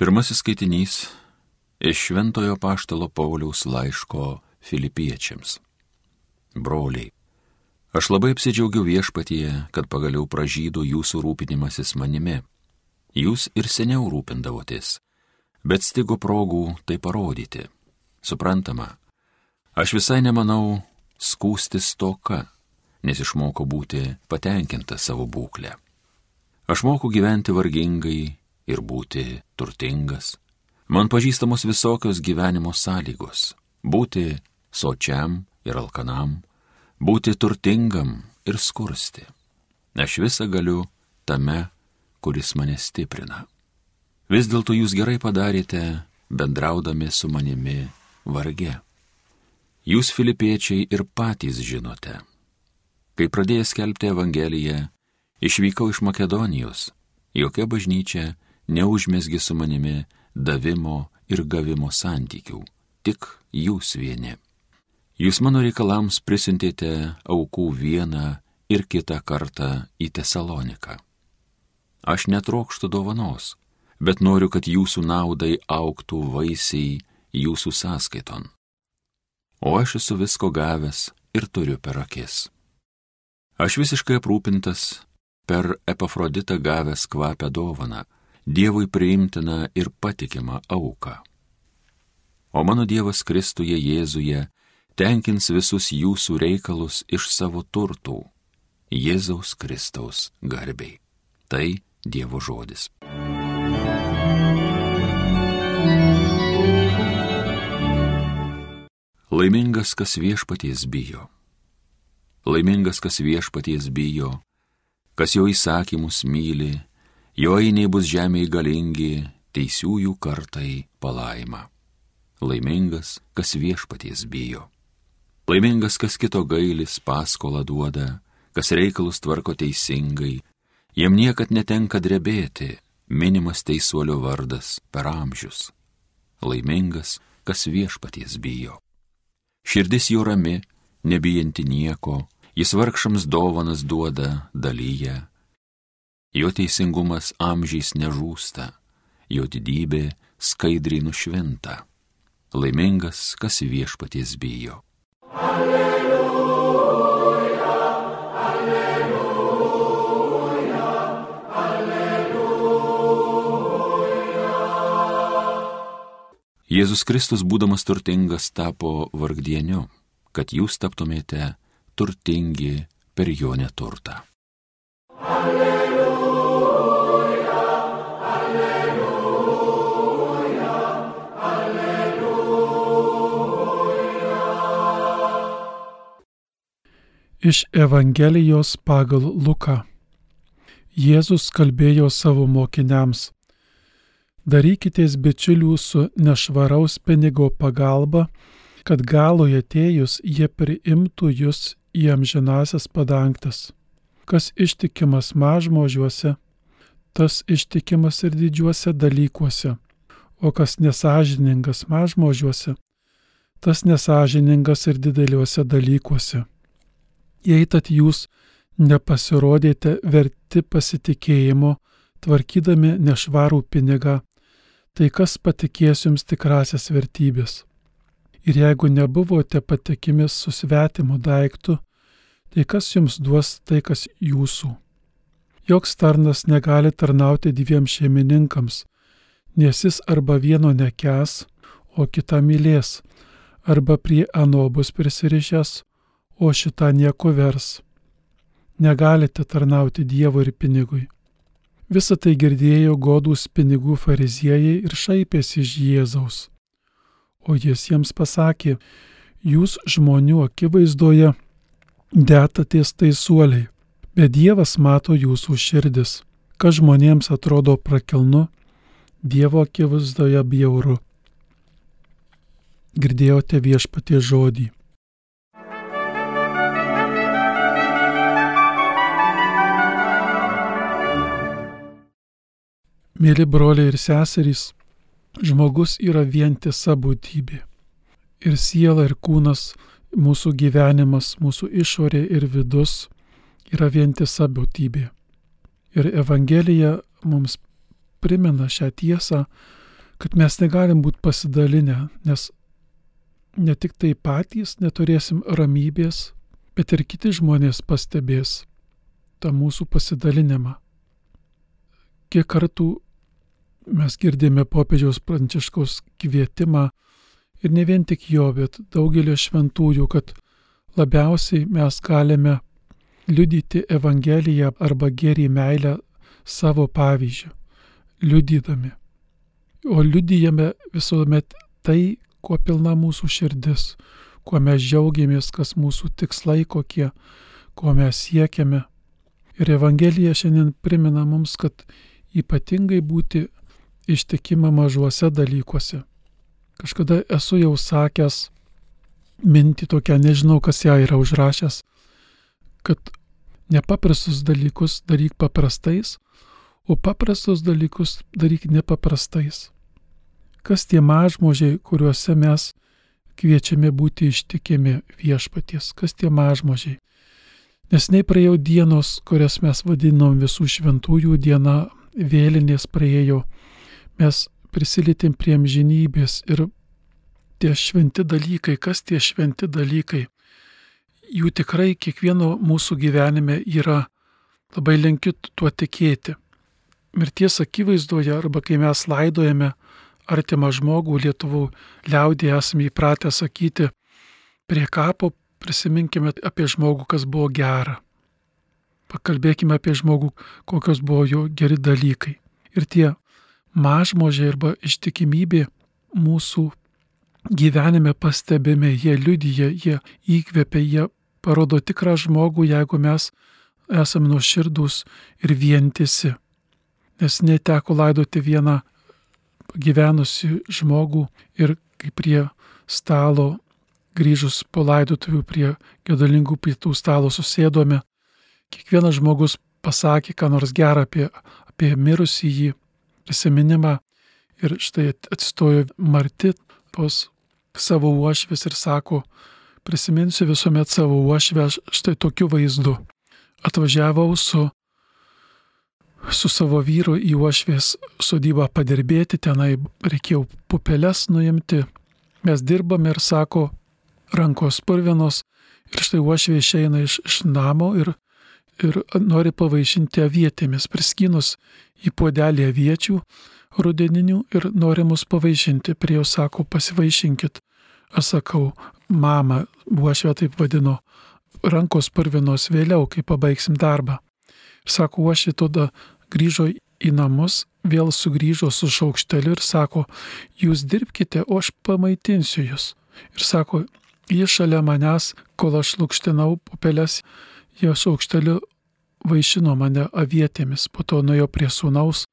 Pirmasis skaitinys iš Šventojo Paštalo Pauliaus laiško filipiečiams. Broliai, aš labai apsidžiaugiu viešpatyje, kad pagaliau pražydo jūsų rūpinimasis manimi. Jūs ir seniau rūpindavotės, bet stigo progų tai parodyti. Suprantama, aš visai nemanau skūstis toka, nes išmoko būti patenkinta savo būklę. Aš moku gyventi vargingai ir būti turtingas. Man pažįstamos visokios gyvenimo sąlygos - būti sočiam ir alkanam, būti turtingam ir skursti. Aš visą galiu tame, kuris mane stiprina. Vis dėlto jūs gerai padarėte, bendraudami su manimi varge. Jūs, filipiečiai, ir patys žinote. Kai pradėjęs skelbti Evangeliją, išvykau iš Makedonijos, jokia bažnyčia neužmesgi su manimi davimo ir gavimo santykių, tik jūs vieni. Jūs mano reikalams prisintėte aukų vieną ir kitą kartą į Tesaloniką. Aš netrokštų dovanos, bet noriu, kad jūsų naudai auktų vaisiai jūsų sąskaiton. O aš esu visko gavęs ir turiu per akis. Aš visiškai aprūpintas per epafroditą gavęs kvapę dovaną Dievui priimtiną ir patikimą auką. O mano Dievas Kristuje Jėzuje tenkins visus jūsų reikalus iš savo turtų, Jėzaus Kristaus garbiai. Tai Dievo žodis. Laimingas, kas viešpaties bijo. Laimingas, kas viešpaties bijo, kas jo įsakymus myli jo einiai bus žemėje galingi, teisiųjų kartai palaima. Laimingas, kas viešpaties bijo. Laimingas, kas kito gailis paskolą duoda, kas reikalus tvarko teisingai, jiem niekad netenka drebėti, minimas teisuolio vardas per amžius. Laimingas, kas viešpaties bijo. Širdis jo rami, nebijanti nieko, jis vargšams dovanas duoda, dalyja, jo teisingumas amžiais nežūsta, jo didybė skaidriai nušvinta. Laimingas, kas viešpaties bijo. Alleluja, alleluja, alleluja. Jėzus Kristus, būdamas turtingas, tapo vargdieniu, kad jūs taptumėte turtingi per jo neturtą. Iš Evangelijos pagal Luką. Jėzus kalbėjo savo mokiniams. Darykitės bičiulių su nešvaraus pinigo pagalba, kad galoje atėjus jie priimtų jūs į amžinasias padangtas. Kas ištikimas mažmožiuose, tas ištikimas ir didžiuose dalykuose, o kas nesažiningas mažmožiuose, tas nesažiningas ir dideliuose dalykuose jei tad jūs nepasirodėte verti pasitikėjimo, tvarkydami nešvarų pinigą, tai kas patikės jums tikrasias vertybės? Ir jeigu nebuvote patikimi su svetimu daiktu, tai kas jums duos tai, kas jūsų? Joks tarnas negali tarnauti dviem šeimininkams, nes jis arba vieno nekes, o kitą mylės, arba prie ano bus prisirišęs, o šitą nieko vers. Negalite tarnauti Dievui ir pinigui. Visą tai girdėjo godus pinigų fariziejai ir šaipėsi iš Jėzaus. O jis jiems pasakė, jūs žmonių akivaizdoje detatės taisuoliai, bet Dievas mato jūsų širdis, kas žmonėms atrodo prakelnu, Dievo akivaizdoje bjauru. Girdėjote viešpatie žodį. Mėly broliai ir seserys, žmogus yra vientisa būtybė. Ir siela, ir kūnas, mūsų gyvenimas, mūsų išorė ir vidus yra vientisa būtybė. Ir Evangelija mums primena šią tiesą, kad mes negalim būti pasidalinę, nes ne tik tai patys neturėsim ramybės, bet ir kiti žmonės pastebės tą mūsų pasidalinimą. Kiek kartų mes girdėjome popiežiaus pranciškaus kvietimą ir ne vien tik jo, bet daugelio šventųjų, kad labiausiai mes galime liudyti Evangeliją arba gerį meilę savo pavyzdžių, liudydami. O liudijame visuomet tai, kuo pilna mūsų širdis, kuo mes džiaugiamės, kas mūsų tikslai kokie, ko mes siekiame. Ir Evangelija šiandien primena mums, kad ypatingai būti ištikima mažuose dalykuose. Kažkada esu jau sakęs mintį tokią, nežinau, kas ją yra užrašęs, kad nepaprastus dalykus daryk paprastais, o paprastus dalykus daryk nepaprastais. Kas tie mažmožiai, kuriuose mes kviečiame būti ištikimi viešpaties, kas tie mažmožiai. Nes nepraėjau dienos, kurias mes vadinom visų šventųjų diena, vėlinės praėjo, mes prisilietėm prie amžinybės ir tie šventi dalykai, kas tie šventi dalykai, jų tikrai kiekvieno mūsų gyvenime yra labai linkiu tuo tikėti. Mirties akivaizdoje arba kai mes laidojame artimą žmogų, lietuvų liaudį esame įpratę sakyti, prie kapo prisiminkime apie žmogų, kas buvo gera. Pakalbėkime apie žmogų, kokios buvo jo geri dalykai. Ir tie mažmožiai arba ištikimybė mūsų gyvenime pastebime, jie liudyja, jie įkvepia, jie parodo tikrą žmogų, jeigu mes esame nuoširdus ir vientisi. Nes neteko laidoti vieną gyvenusi žmogų ir kai prie stalo grįžus po laidotuvių prie gedalingų pietų stalo susėdome, kiekvienas žmogus pasakė, ką nors gerą apie, apie mirusį jį prisiminimą ir štai atsistojo Marti pos savo uošvės ir sako, prisiminsiu visuomet savo uošvę štai tokiu vaizdu. Atvažiavau su su savo vyru į uošvės sodybą padirbėti, tenai reikėjo pupelės nuimti. Mes dirbame ir sako, rankos purvinos ir štai uošvė išeina iš, iš namo ir, ir nori pavaišinti avietėmis, priskynus į puodelį aviečių rudeninių ir nori mus pavaišinti. Prie jo sako, pasivaišinkit. Aš sakau, mama, uošvė taip vadino, rankos purvinos vėliau, kai pabaigsim darbą. Sako, uošvė tada grįžo į namus, vėl sugrįžo su šaukšteliu ir sako, jūs dirbkite, o aš pamaitinsiu jūs. Ir sako, jis šalia manęs, kol aš lūkštinau pupelės, jo šaukšteliu vaišino mane avietėmis, po to nuėjo prie sūnaus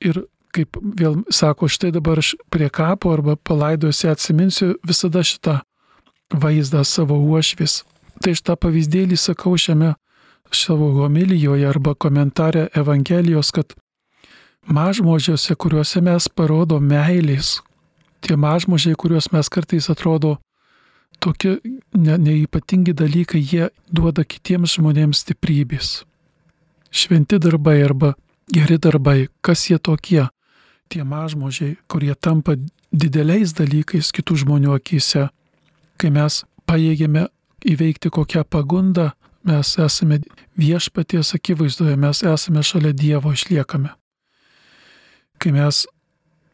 ir kaip vėl sako, štai dabar aš prie kapo arba palaidojusi atsiminsiu visada šitą vaizdą savo uošvis. Tai šitą pavyzdėlį sakau šiame savo homilijoje arba komentare Evangelijos, kad mažmožiuose, kuriuose mes parodom meilės, tie mažmožiai, kuriuos mes kartais atrodo tokie ne, neįpatingi dalykai, jie duoda kitiems žmonėms stiprybės. Šventi darbai arba geri darbai, kas jie tokie? Tie mažmožiai, kurie tampa dideliais dalykais kitų žmonių akise, kai mes pajėgėme įveikti kokią pagundą, mes esame viešpaties akivaizdoje, mes esame šalia Dievo išliekame. Kai mes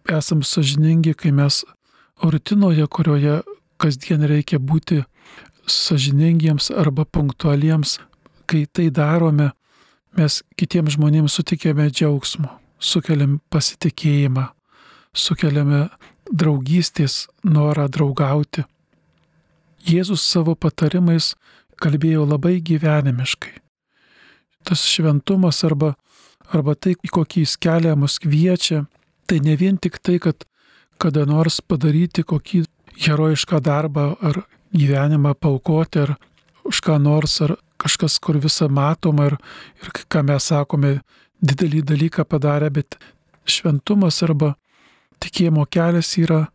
esame sažiningi, kai mes rutinoje, kurioje kasdien reikia būti sažiningiems arba punktualiems, kai tai darome, mes kitiems žmonėms sutikėme džiaugsmo, sukeliam pasitikėjimą, sukeliame draugystės norą draugauti. Jėzus savo patarimais kalbėjo labai gyvenimiškai. Tas šventumas arba, arba tai, į kokį jis kelią mus kviečia, tai ne vien tik tai, kad kada nors padaryti kokį herojišką darbą ar gyvenimą paukoti ar už ką nors ar kažkas, kur visą matoma ir, ir ką mes sakome, didelį dalyką padarę, bet šventumas arba tikėjimo kelias yra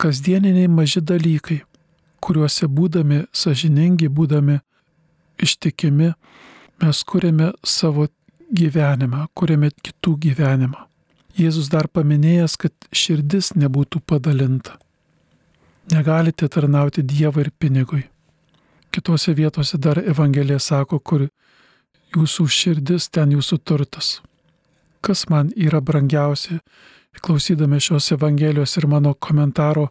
kasdieniniai maži dalykai, kuriuose būdami sažiningi, būdami ištikimi, mes kuriame savo gyvenimą, kuriame kitų gyvenimą. Jėzus dar paminėjęs, kad širdis nebūtų padalinta. Negalite tarnauti Dievui ir pinigui. Kitose vietose dar Evangelija sako, kur jūsų širdis, ten jūsų turtas. Kas man yra brangiausia, klausydami šios Evangelijos ir mano komentaro,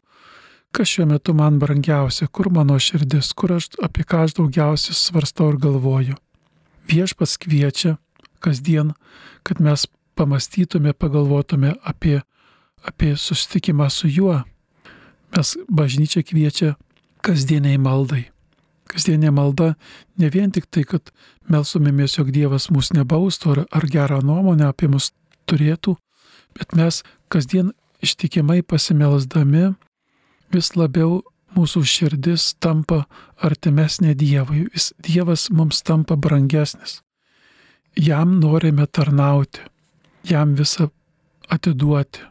kas šiuo metu man brangiausia, kur mano širdis, kur aš apie ką aš daugiausiai svarstau ir galvoju. Viešpas kviečia kasdien, kad mes pamastytume, pagalvotume apie, apie susitikimą su juo. Mes bažnyčia kviečia kasdieniai maldai. Kasdienė malda ne vien tik tai, kad melsumėmės, jog Dievas mus nebaustų ar, ar gerą nuomonę apie mus turėtų, bet mes kasdien ištikimai pasimelsdami vis labiau mūsų širdis tampa artimesnė Dievui, vis Dievas mums tampa brangesnis. Jam norime tarnauti, jam visą atiduoti,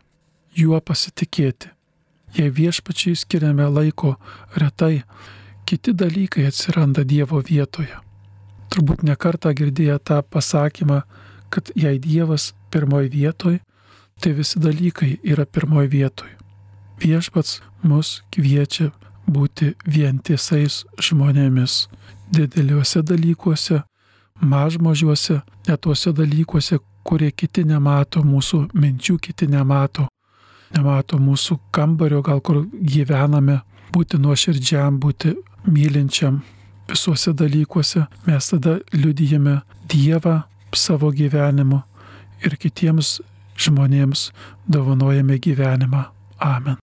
juo pasitikėti. Jei viešpačiai skiriame laiko retai, kiti dalykai atsiranda Dievo vietoje. Turbūt nekartą girdėję tą pasakymą, kad jei Dievas pirmoji vietoj, tai visi dalykai yra pirmoji vietoj. Viešpats mus kviečia būti vientisais žmonėmis dideliuose dalykuose, mažmožiuose, netuose dalykuose, kurie kiti nemato, mūsų minčių kiti nemato, nemato mūsų kambario, gal kur gyvename, būti nuoširdžiam, būti mylinčiam visuose dalykuose, mes tada liudijame Dievą savo gyvenimu ir kitiems žmonėms dovanojame gyvenimą. Amen.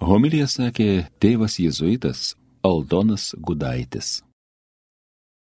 Homilija sakė tėvas jėzuitas Aldonas Gudaitis.